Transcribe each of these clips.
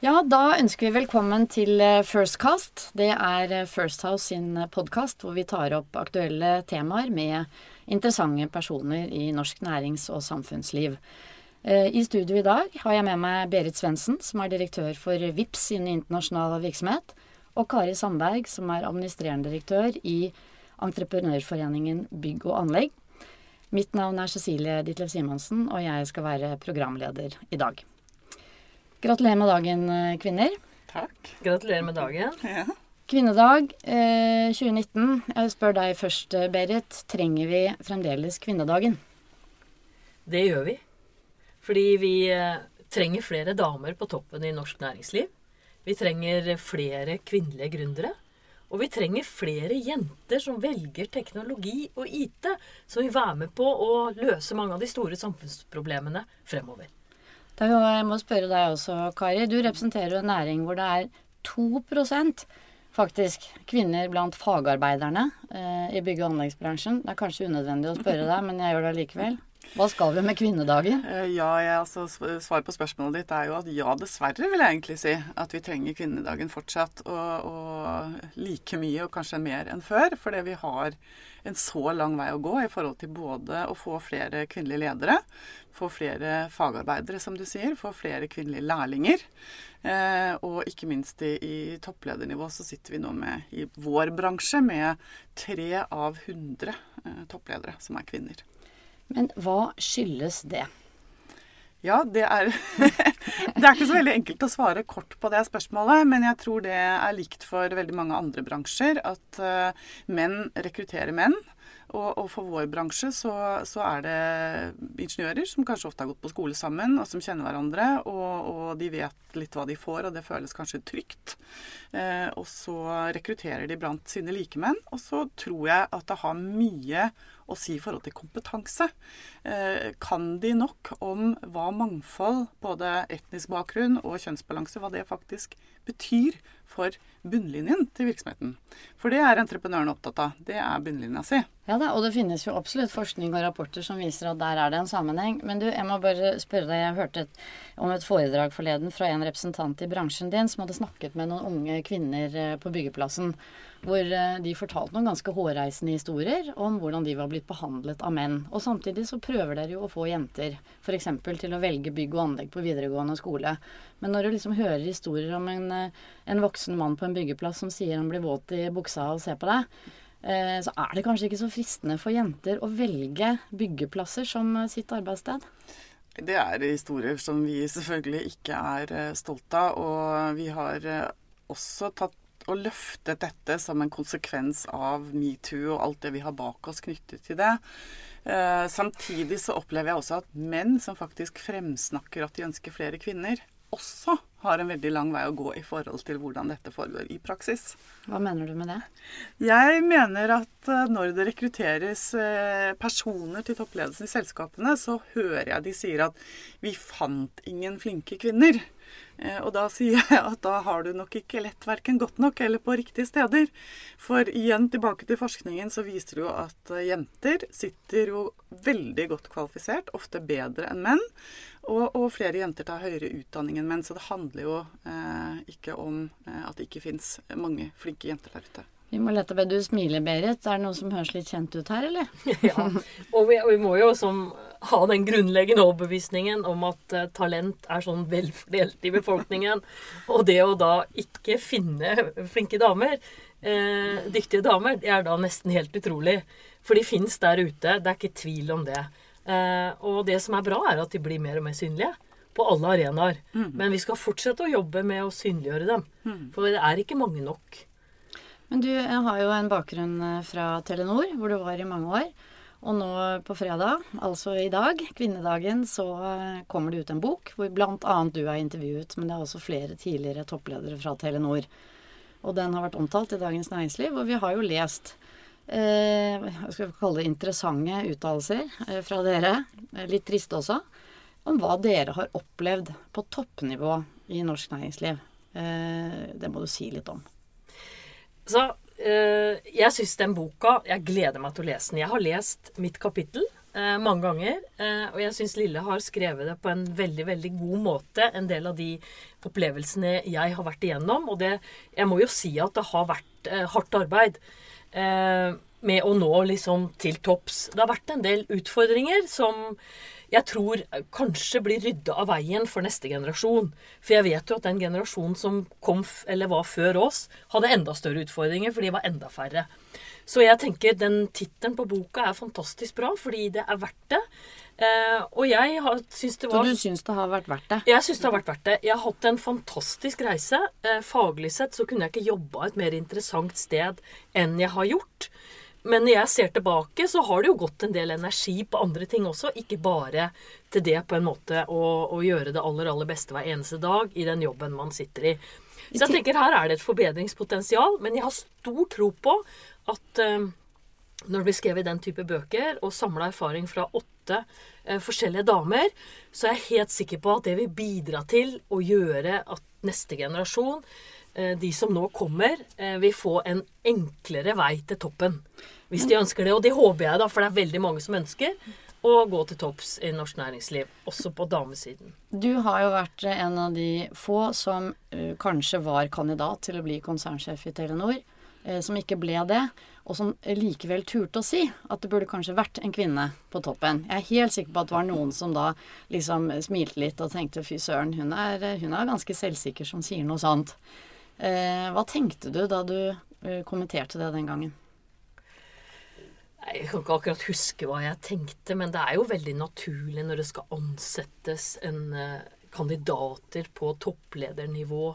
Ja, da ønsker vi velkommen til Firstcast. Det er eh, First House sin podkast hvor vi tar opp aktuelle temaer med interessante personer i norsk nærings- og samfunnsliv. Eh, I studio i dag har jeg med meg Berit Svendsen, som er direktør for VIPS sin internasjonale virksomhet, og Kari Sandberg, som er administrerende direktør i Entreprenørforeningen bygg og anlegg. Mitt navn er Cecilie Ditlev Simonsen, og jeg skal være programleder i dag. Gratulerer med dagen, eh, kvinner. Takk. Gratulerer med dagen. Ja. Kvinnedag eh, 2019. Jeg spør deg først, eh, Berit. Trenger vi fremdeles kvinnedagen? Det gjør vi. Fordi vi eh, trenger flere damer på toppen i norsk næringsliv. Vi trenger flere kvinnelige gründere. Og vi trenger flere jenter som velger teknologi og IT, som vil være med på å løse mange av de store samfunnsproblemene fremover. Da jeg må spørre deg også, Kari. Du representerer jo en næring hvor det er 2 faktisk kvinner blant fagarbeiderne eh, i bygge- og anleggsbransjen. Det er kanskje unødvendig å spørre deg, men jeg gjør det likevel. Hva skal vi med kvinnedagen? Eh, ja, jeg, altså, Svaret på spørsmålet ditt er jo at ja, dessverre vil jeg egentlig si. At vi trenger kvinnedagen fortsatt. Og, og like mye, og kanskje mer enn før. Fordi vi har en så lang vei å gå i forhold til både å få flere kvinnelige ledere, få flere fagarbeidere, som du sier, få flere kvinnelige lærlinger. Eh, og ikke minst i, i, toppledernivå så sitter vi nå med, i vår bransje med tre av hundre eh, toppledere som er kvinner. Men hva skyldes det? Ja, det er Det er ikke så veldig enkelt å svare kort på det spørsmålet, men jeg tror det er likt for veldig mange andre bransjer at uh, menn rekrutterer menn. Og, og, for vår bransje så, så, er det ingeniører som kanskje ofte har gått på skole sammen, og som kjenner hverandre. Og, og de vet litt hva de får, og det føles kanskje trygt. Eh, og så rekrutterer de blant sine likemenn. Og så tror jeg at det har mye å si i forhold til kompetanse. Eh, kan de nok om hva mangfold, både etnisk bakgrunn og kjønnsbalanse, hva det faktisk betyr for bunnlinjen til virksomheten. For det er entreprenøren opptatt av. Det er bunnlinja si. Ja da, og det finnes jo absolutt forskning og rapporter som viser at der er det en sammenheng. Men du, jeg må bare spørre deg, jeg hørte et, om et foredrag forleden fra en representant i bransjen din som hadde snakket med noen unge kvinner eh, på byggeplassen. Hvor eh, de fortalte noen ganske hårreisende historier om hvordan de var blitt behandlet av menn. Og samtidig så prøver dere jo å få jenter f.eks. til å velge bygg og anlegg på videregående skole. Men når du liksom hører historier om en, eh, en voksen mann på en byggeplass som sier han blir våt i buksa og ser på deg, så er det kanskje ikke så fristende for jenter å velge byggeplasser som sitt arbeidssted? Det er historier som vi selvfølgelig ikke er stolte av. Og vi har også tatt og løftet dette som en konsekvens av metoo og alt det vi har bak oss knyttet til det. Eh, samtidig så opplever jeg også at menn som faktisk fremsnakker at de ønsker flere kvinner, også har en veldig lang vei å gå i forhold til hvordan dette foregår i praksis. Hva mener du med det? Jeg mener at eh, når det rekrutteres eh, personer til toppledelsen i selskapene, så hører jeg de sier at vi fant ingen flinke kvinner. Eh, og da sier jeg at da har du nok ikke lett verken godt nok eller på riktige steder. For igjen tilbake til forskningen så viser det jo at eh, jenter sitter jo veldig godt kvalifisert, ofte bedre enn menn. Og, og flere jenter tar høyere utdanning enn menn, så det handler jo eh, ikke om eh, at det ikke fins mange flinke jenter der ute. Vi må lette på Du smiler, Berit. Er det noe som høres litt kjent ut her, eller? ja. Og vi, og vi må jo som, ha den grunnleggende overbevisningen om at uh, talent er sånn velfordelt i befolkningen. Og det å da ikke finne flinke damer, uh, dyktige damer, det er da nesten helt utrolig. For de fins der ute. Det er ikke tvil om det. Uh, og det som er bra, er at de blir mer og mer synlige på alle arenaer. Mm. Men vi skal fortsette å jobbe med å synliggjøre dem. Mm. For det er ikke mange nok. Men du har jo en bakgrunn eh, fra Telenor, hvor du var i mange år. Og nå på fredag, altså i dag, kvinnedagen, så eh, kommer det ut en bok hvor bl.a. du er intervjuet, men det er også flere tidligere toppledere fra Telenor. Og den har vært omtalt i Dagens Næringsliv, og vi har jo lest eh, hva skal kalle det interessante uttalelser eh, fra dere, eh, litt triste også, om hva dere har opplevd på toppnivå i norsk næringsliv. Eh, det må du si litt om. Så øh, jeg syns den boka Jeg gleder meg til å lese den. Jeg har lest mitt kapittel. eh, mange ganger. Eh, og jeg syns Lille har skrevet det på en veldig veldig god måte. En del av de opplevelsene jeg har vært igjennom. Og det, jeg må jo si at det har vært eh, hardt arbeid eh, med å nå liksom til topps. Det har vært en del utfordringer som jeg tror kanskje blir rydda av veien for neste generasjon. For jeg vet jo at den generasjonen som kom, eller var før oss, hadde enda større utfordringer, for de var enda færre. Så jeg tenker den tittelen på boka er fantastisk bra, fordi det er verdt det. Eh, og jeg har, syns det var Så du syns det har vært verdt det? Jeg syns det har vært verdt det. Jeg har hatt en fantastisk reise. Eh, faglig sett så kunne jeg ikke jobba et mer interessant sted enn jeg har gjort. Men når jeg ser tilbake, så har det jo gått en del energi på andre ting også. Ikke bare til det på en måte å, å gjøre det aller, aller beste hver eneste dag i den jobben man sitter i. Så jeg tenker her er det et forbedringspotensial, men jeg har stor tro på at eh, når det blir skrevet den type bøker, og samla erfaring fra åtte eh, forskjellige damer, så er jeg helt sikker på at det vil bidra til å gjøre at neste generasjon de som nå kommer, eh, vil få en enklere vei til toppen. Hvis de ønsker det. Og det håper jeg, da, for det er veldig mange som ønsker å gå til topps i norsk næringsliv, også på damesiden. Du har jo vært en av de få som uh, kanskje var kandidat til å bli konsernsjef i Telenor, som ikke ble det, og som likevel turte å si at det burde kanskje vært en kvinne på toppen. Jeg er helt sikker på at det var noen som da liksom smilte litt og tenkte fy søren, hun er, hun er ganske selvsikker som sier noe sånt. Eh, hva tenkte du da du eh, kommenterte det den gangen? Jeg kan ikke akkurat huske hva jeg tenkte, men det er jo veldig naturlig når det skal ansettes en eh, kandidater på toppledernivå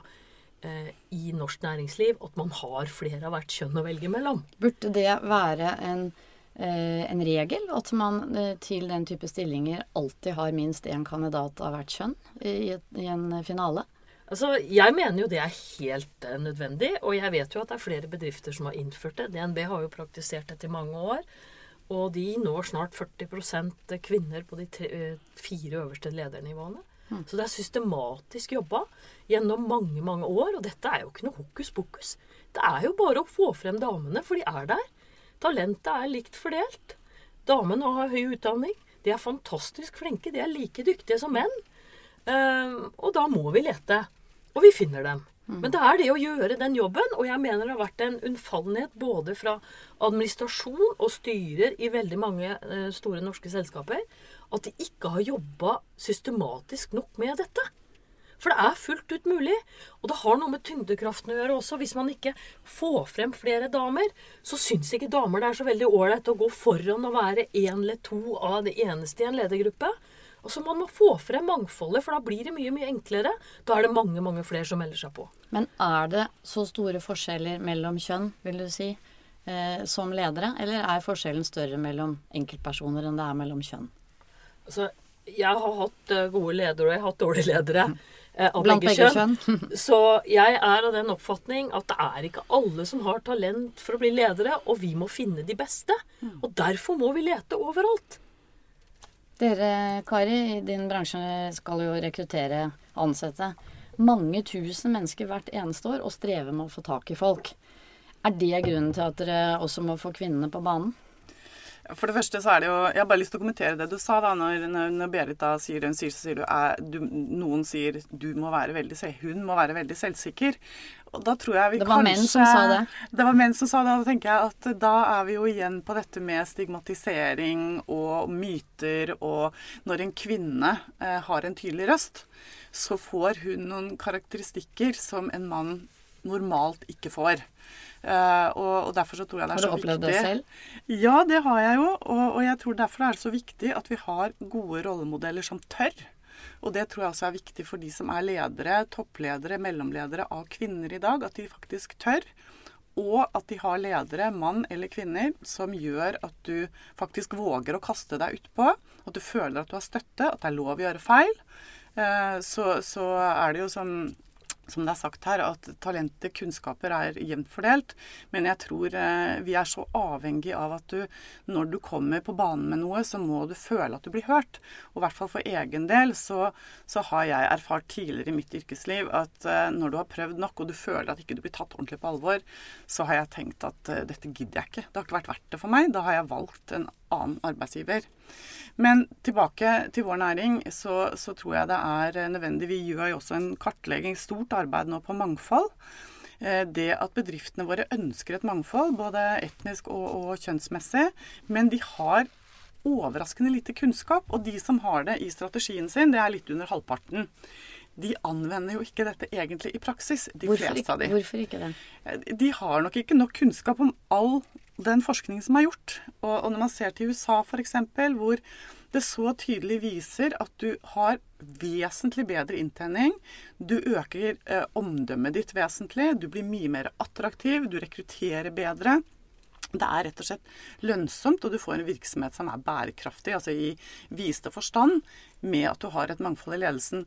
i norsk næringsliv, at man har flere av hvert kjønn å velge mellom. Burde det være en, en regel at man til den type stillinger alltid har minst én kandidat av hvert kjønn i, i en finale? Altså, Jeg mener jo det er helt uh, nødvendig, og jeg vet jo at det er flere bedrifter som har innført det. DNB har jo praktisert dette i mange år, og de når snart 40% kvinner på de tre, uh, fire øverste ledernivåene. Mm. Så det er systematisk jobba gjennom mange, mange år, og dette er jo ikke noe hokus pokus. Det er jo bare å få frem damene, for de er der. Talentet er likt fordelt. Damene har høy utdanning. De er fantastisk flinke. De er like dyktige som menn. Uh, og da må vi lete. Og vi finner dem. Mm. Men det er det å gjøre den jobben, og jeg mener det har vært en unnfallenhet både fra administrasjon og styrer i veldig mange uh, store norske selskaper, at de ikke har jobba systematisk nok med dette. For det er fullt ut mulig. Og det har noe med tyngdekraften å gjøre også. Hvis man ikke får frem flere damer, så syns ikke damer det er så veldig ålreit å gå foran og være én eller to av det eneste i en ledergruppe. Altså Man må få frem mangfoldet, for da blir det mye mye enklere. Da er det mange mange flere som melder seg på. Men er det så store forskjeller mellom kjønn, vil du si, eh, som ledere? Eller er forskjellen større mellom enkeltpersoner enn det er mellom kjønn? Altså, jeg har hatt uh, gode ledere, og jeg har hatt dårlige ledere. Eh, av Blant begge, kjønn. så jeg er av den oppfatning at det er ikke alle som har talent for å bli ledere, og vi må finne de beste. Mm. Og derfor må vi lete overalt. Dere, Kari, i din bransje skal jo rekruttere ansatte. Mange tusen mennesker hvert eneste år og strever med å få tak i folk. Er det grunnen til at dere også må få kvinnene på banen? For det første så er det jo Jeg har bare lyst til å kommentere det du sa da, når, når Berit da sier hun sier, så sier du, er, du Noen sier du må være veldig Hun må være veldig selvsikker. Og da tror jeg vi Det var kanskje, menn som sa det. Det var menn som sa det. Og da tenker jeg at da er vi jo igjen på dette med stigmatisering og myter. Og når en kvinne eh, har en tydelig røst, så får hun noen karakteristikker som en mann normalt ikke får. Uh, og, og, derfor så tror jeg det er så viktig. Har du opplevd det selv? Ja, det har jeg jo. Og, og, jeg tror derfor det er så viktig at vi har gode rollemodeller som tør. Og det tror jeg også er viktig for de som er ledere, toppledere, mellomledere av kvinner i dag. At de faktisk tør. Og at de har ledere, mann eller kvinner, som gjør at du faktisk våger å kaste deg utpå. At du føler at du har støtte, at det er lov å gjøre feil. Uh, så, så er det jo sånn som det er sagt her, at talentet, kunnskaper, er jevnt fordelt. Men jeg tror eh, vi er så avhengig av at du, når du kommer på banen med noe, så må du føle at du blir hørt. Og i hvert fall for egen del så, så har jeg erfart tidligere i mitt yrkesliv at eh, når du har prøvd nok, og du føler at ikke du blir tatt ordentlig på alvor, så har jeg tenkt at eh, dette gidder jeg ikke. Det har ikke vært verdt det for meg. Da har jeg valgt en annen arbeidsgiver. Men tilbake til vår næring, så, så tror jeg det er nødvendig. Vi gjør jo også en kartlegging, stort arbeid nå på mangfold. Eh, det at bedriftene våre ønsker et mangfold, både etnisk og, og kjønnsmessig, men de har overraskende lite kunnskap. Og de som har det i strategien sin, det er litt under halvparten. De anvender jo ikke dette egentlig i praksis, de hvorfor fleste av de. Hvorfor ikke det? Eh, de har nok ikke nok kunnskap om all den forskningen som er gjort. Og, og når man ser til USA f.eks., hvor det så tydelig viser at du har vesentlig bedre inntenning, Du øker eh, omdømmet ditt vesentlig. Du blir mye mer attraktiv. Du rekrutterer bedre. Det er rett og slett lønnsomt, og du får en virksomhet som er bærekraftig, altså i viste forstand, med at du har et mangfold i ledelsen.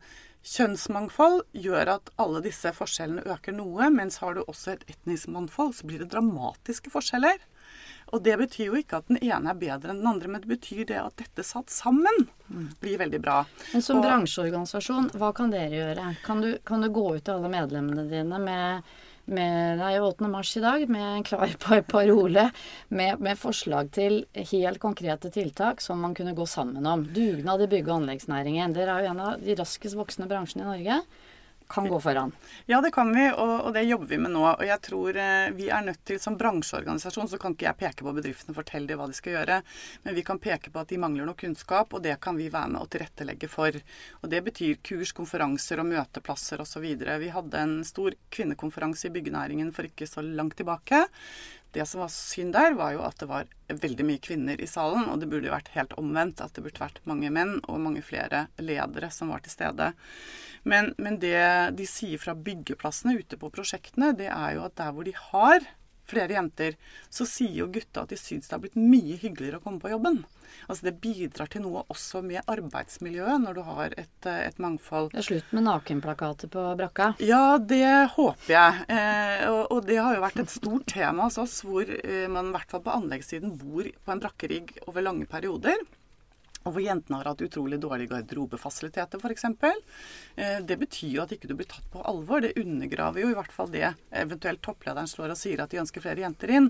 Kjønnsmangfold gjør at alle disse forskjellene øker noe, mens har du også et etnisk mangfold, så blir det dramatiske forskjeller. Og det betyr jo ikke at den ene er bedre enn den andre, men det betyr det at dette satt sammen blir veldig bra. Men som Og- bransjeorganisasjon, hva kan dere gjøre? Kan du, kan du gå ut til alle medlemmene dine med, med Det er jo 8. mars i dag, med en klar par- parole med, med forslag til helt konkrete tiltak som man kunne gå sammen om. Dugnad i bygge- og anleggsnæringen. Dere er jo en av de raskest voksende bransjene i Norge. Kan gå foran. Ja, det kan vi, og, og det jobber vi med nå. Og jeg tror eh, vi er nødt til, som bransjeorganisasjon, så kan ikke jeg peke på bedriftene og fortelle dem hva de skal gjøre. Men vi kan peke på at de mangler noe kunnskap, og det kan vi være med å tilrettelegge for. Og det betyr kurs, konferanser og møteplasser osv. Vi hadde en stor kvinnekonferanse i byggenæringen for ikke så langt tilbake. Det som var synd der, var jo at det var veldig mye kvinner i salen, og det burde jo vært helt omvendt. At det burde vært mange menn og mange flere ledere som var til stede. Men, men det de sier fra byggeplassene ute på prosjektene, det er jo at der hvor de har flere jenter, så sier jo gutta at de syns det har blitt mye hyggeligere å komme på jobben. Altså Det bidrar til noe også med arbeidsmiljøet når du har et, eh, et mangfold. Det er slutt med nakenplakater på brakka. Ja, det håper jeg. Eh, og, og det har jo vært et stort tema hos oss, hvor eh, man i hvert fall på anleggssiden bor på en brakkerigg over lange perioder. Og hvor jentene har hatt utrolig dårlige garderobefasiliteter, f.eks. Eh, det betyr jo at ikke du blir tatt på alvor. Det undergraver jo i hvert fall det eventuelt topplederen slår og sier at de ønsker flere jenter inn.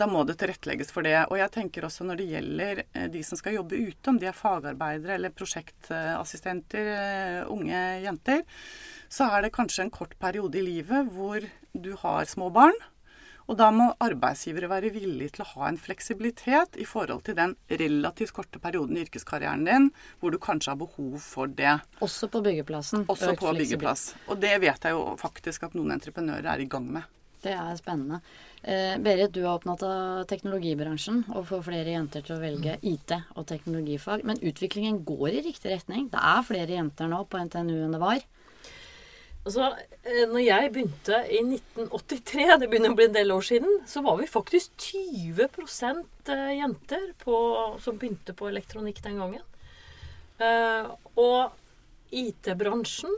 Da må det tilrettelegges for det. Og jeg tenker også når det gjelder eh, de som skal jobbe ute, om de er fagarbeidere eller prosjektassistenter, eh, unge jenter, så er det kanskje en kort periode i livet hvor du har små barn. Og da må arbeidsgivere være villige til å ha en fleksibilitet i forhold til den relativt korte perioden i yrkeskarrieren din hvor du kanskje har behov for det. Også på byggeplassen. Også på byggeplass. Og det vet jeg jo faktisk at noen entreprenører er i gang med. Det er spennende. Eh, Berit, du er opptatt av teknologibransjen og får flere jenter til å velge IT og teknologifag. Men utviklingen går i riktig retning. Det er flere jenter nå på NTNU enn det var. Altså, eh, når jeg begynte i 1983, det begynner å bli en del år siden, så var vi faktisk 20 eh, jenter på, som begynte på elektronikk den gangen. Eh, og IT-bransjen,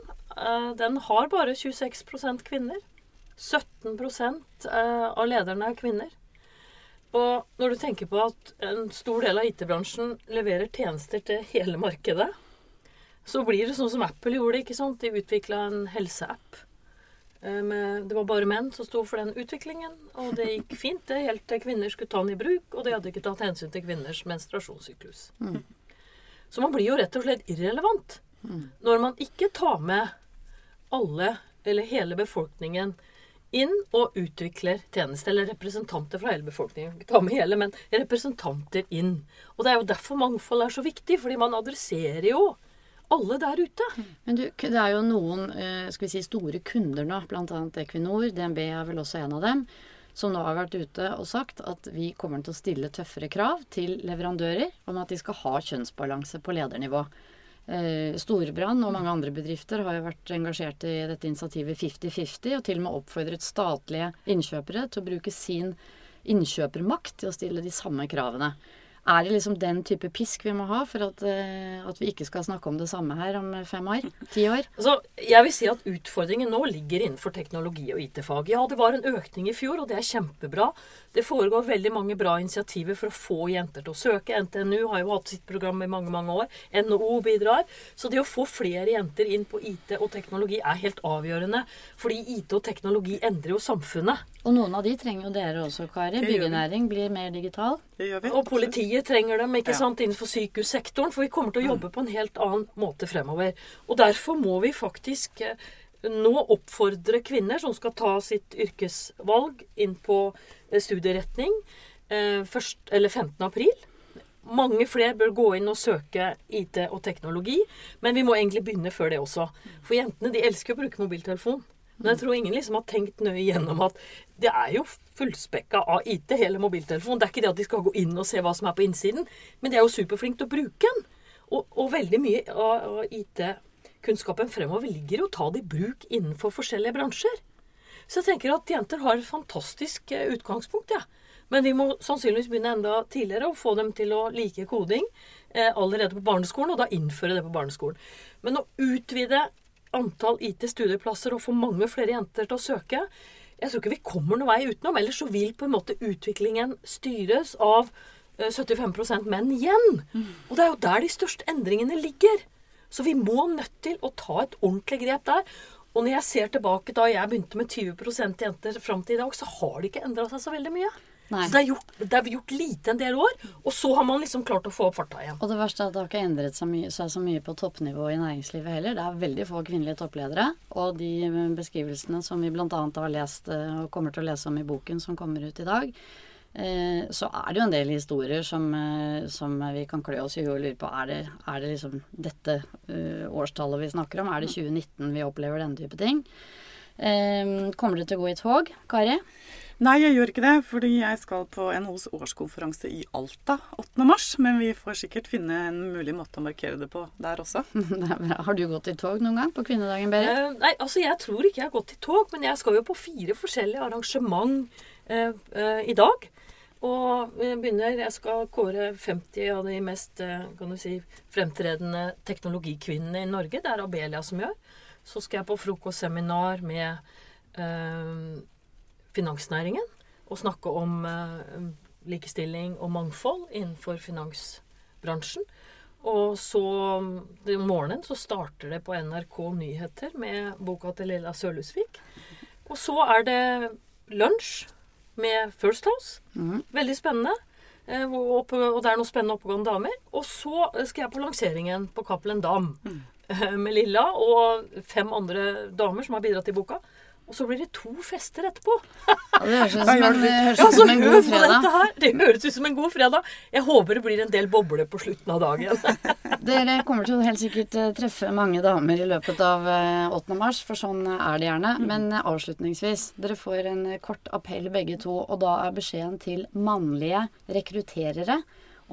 den har bare 26% kvinner. 17 eh, av lederne er kvinner. Og når du tenker på at en stor del av IT-bransjen leverer tjenester til hele markedet, så blir det sånn som Apple gjorde. ikke sant? De utvikla en helseapp. Eh, Det var bare menn som sto for den utviklingen, og det gikk fint det, helt til kvinner skulle ta den i bruk, og de hadde ikke tatt hensyn til kvinners menstruasjonssyklus. Så man blir jo rett og slett irrelevant når man ikke tar med alle, eller hele befolkningen, inn og utvikler tjenester. Eller representanter fra hele befolkningen. Ikke ta med hele, men representanter inn. Og det er jo derfor mangfold er så viktig, fordi man adresserer jo alle der ute. Men du, det er jo noen eh, skal vi si, store kunder nå, bl.a. Equinor. DNB er vel også en av dem. Som nå har vært ute og sagt at vi kommer til å stille tøffere krav til leverandører om at de skal ha kjønnsbalanse på ledernivå. Eh, Storbrann og mange andre bedrifter har jo vært engasjert i dette initiativet 50-50, og til og med oppfordret statlige innkjøpere til å bruke sin innkjøpermakt til å stille de samme kravene. Er det liksom den type pisk vi må ha for at, eh, at vi ikke skal snakke om det samme her om fem år? Ti år? Altså, jeg vil si at utfordringen nå ligger innenfor teknologi og IT-fag. Ja, det var en økning i fjor, og det er kjempebra. Det foregår veldig mange bra initiativer for å få jenter til å søke. NTNU har jo hatt sitt program i mange, mange år. NHO bidrar. Så det å få flere jenter inn på IT og teknologi er helt avgjørende. Fordi IT og teknologi endrer jo samfunnet. Og noen av de trenger jo dere også, Kari. Byggenæring blir mer digital. Det gjør vi. Og politiet trenger dem ikke Ja. sant, innenfor sykehussektoren, for vi kommer til å jobbe på en helt annen måte fremover. Og derfor må vi faktisk eh, nå oppfordre kvinner som skal ta sitt yrkesvalg inn på eh, studieretning eh, først, eller 15. april. Mange flere bør gå inn og søke IT og teknologi, men vi må egentlig begynne før det også. For jentene de elsker å bruke mobiltelefon. Men jeg tror ingen liksom har tenkt nøye gjennom at det er jo fullspekka av IT, hele mobiltelefonen. Det er ikke det at de skal gå inn og se hva som er på innsiden, men de er jo superflinke til å bruke den. Og, og veldig mye av, av IT-kunnskapen fremover ligger jo å ta det i bruk innenfor forskjellige bransjer. Så jeg tenker at jenter har et fantastisk eh, utgangspunkt, ja. Men vi må sannsynligvis begynne enda tidligere og få dem til å like koding eh, allerede på barneskolen, og da innføre det på barneskolen. Men å utvide antall IT-studieplasser og få mange flere jenter til å søke Jeg tror ikke vi kommer noen vei utenom. Ellers så vil på en måte utviklingen styres av eh, 75 menn igjen. Og det er jo der de største endringene ligger. Så vi må nødt til å ta et ordentlig grep der. Og når jeg ser tilbake da jeg begynte med 20 jenter fram til i dag, så har det ikke endra seg så veldig mye. Nei. Så det er, gjort, det er gjort lite en del år, og så har man liksom klart å få opp farta igjen. Og det verste er at det har ikke endret seg, mye, seg så mye på toppnivå i næringslivet heller. Det er veldig få kvinnelige toppledere. Og de beskrivelsene som vi bl.a. har lest eh, og kommer til å lese om i boken som kommer ut i dag, eh, så er det jo en del historier som, eh, som vi kan klø oss i huet og lure på. Er det, er det liksom dette årstallet vi snakker om? Er det 2019 vi opplever denne type ting? Kommer det til å gå i tog, Kari? Nei, jeg gjør ikke det, fordi jeg skal på NHOs årskonferanse i Alta 8. mars. Men vi får sikkert finne en mulig måte å markere det på der også. Det er bra. Har du gått i tog noen gang på kvinnedagen, Berit? Eh, nei, altså jeg tror ikke jeg har gått i tog, men jeg skal jo på fire forskjellige arrangement eh, eh, i dag. Og jeg begynner, jeg skal kåre 50 av de mest eh, kan du si, fremtredende teknologikvinnene i Norge. Det er Abelia som gjør. Så skal jeg på frokostseminar med eh, finansnæringen og snakke om eh, likestilling og mangfold innenfor finansbransjen. Og så om morgenen så starter det på NRK Nyheter med boka til Lilla Sølhusvik. Og så er det lunsj med First House. Mm. Veldig spennende. Eh, Og det er noen spennende oppegående damer. Og så skal jeg på lanseringen på Cappelen Dam mm. med Lilla og fem andre damer som har bidratt i boka. Og så blir det to fester etterpå. Ja, det høres ut som en, høres Ja, som en god fredag. Det høres ut som en god fredag. Jeg håper det blir en del bobler på slutten av dagen. Dere kommer til å helt sikkert eh, treffe mange damer i løpet av eh, 8. mars, for sånn er det gjerne. Men eh, avslutningsvis, dere får en eh, kort appell begge to, og da er beskjeden til mannlige rekrutterere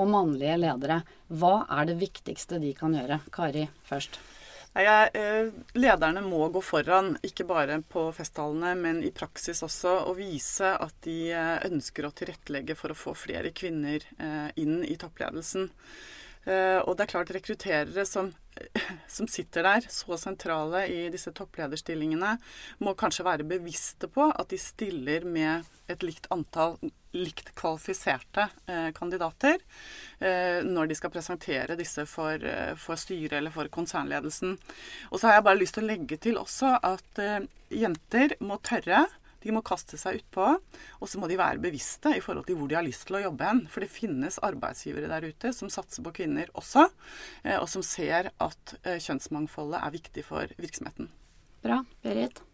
og mannlige ledere. Hva er det viktigste de kan gjøre? Kari først. Jeg, eh, lederne må gå foran, ikke bare på festtalene, men i praksis også, og vise at de eh, ønsker å tilrettelegge for å få flere kvinner eh, inn i toppledelsen. Og det er klart rekrutterere som, som sitter der, så sentrale i disse topplederstillingene, må kanskje være bevisste på at de stiller med et likt antall likt kvalifiserte eh, kandidater eh, når de skal presentere disse for, eh, for styret eller for konsernledelsen. Og så har jeg bare lyst til å legge til også at jenter må tørre. De må kaste seg utpå, og så må de være bevisste i forhold til hvor de har lyst til å jobbe hen. For det finnes arbeidsgivere der ute som satser på kvinner også, og som ser at kjønnsmangfoldet er viktig for virksomheten. Bra. Berit?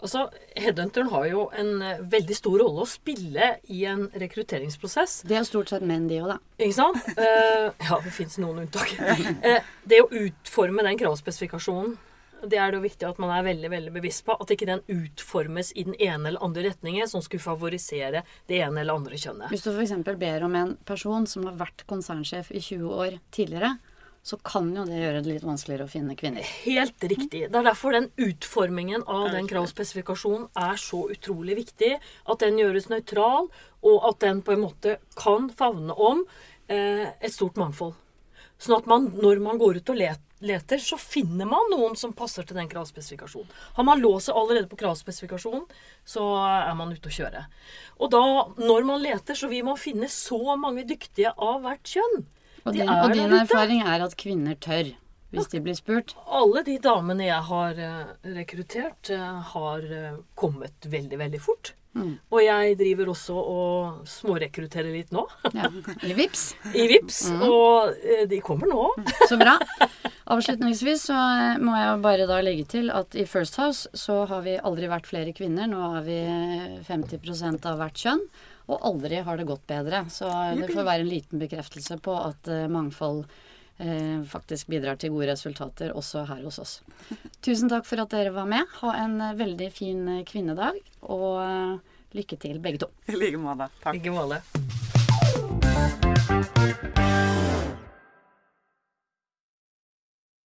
Altså, Headhunteren har jo en eh, veldig stor rolle å spille i en rekrutteringsprosess. Det er stort sett menn, de òg, da. Ikke sant? Uh, ja, det fins noen unntak. Uh, det å utforme den kravspesifikasjonen, det er det jo viktig at man er veldig veldig bevisst på. At ikke den utformes i den ene eller andre retningen som skulle favorisere det ene eller andre kjønnet. Hvis du f.eks. ber om en person som har vært konsernsjef i 20 år tidligere, så kan jo det gjøre det litt vanskeligere å finne kvinner. Helt riktig. Det er derfor den utformingen av den kravspesifikasjonen er så utrolig viktig. At den gjøres nøytral, og at den på en måte kan favne om eh, et stort mangfold. Sånn at man, når man går ut og leter, så finner man noen som passer til den kravspesifikasjonen. Har man låst seg allerede på kravspesifikasjonen, så er man ute å kjøre. Og da, når man leter, så vil man finne så mange dyktige av hvert kjønn. Og din, og din erfaring er at kvinner tør, hvis de blir spurt. Alle de damene jeg har eh, rekruttert, eh, har eh, kommet veldig, veldig fort. Og jeg driver også og smårekrutterer litt nå. Ja. I VIPS. I VIPS, Og eh, de kommer nå. Så bra. Avslutningsvis så må jeg bare da legge til at i First House så har vi aldri vært flere kvinner. Nå har vi 50% av hvert kjønn. Og aldri har det gått bedre. Så det får være en liten bekreftelse på at eh, mangfold eh, faktisk bidrar til gode resultater også her hos oss. Tusen takk for at dere var med. Ha en eh, veldig fin eh, kvinnedag. Og lykke til, begge to. I like måte. Takk.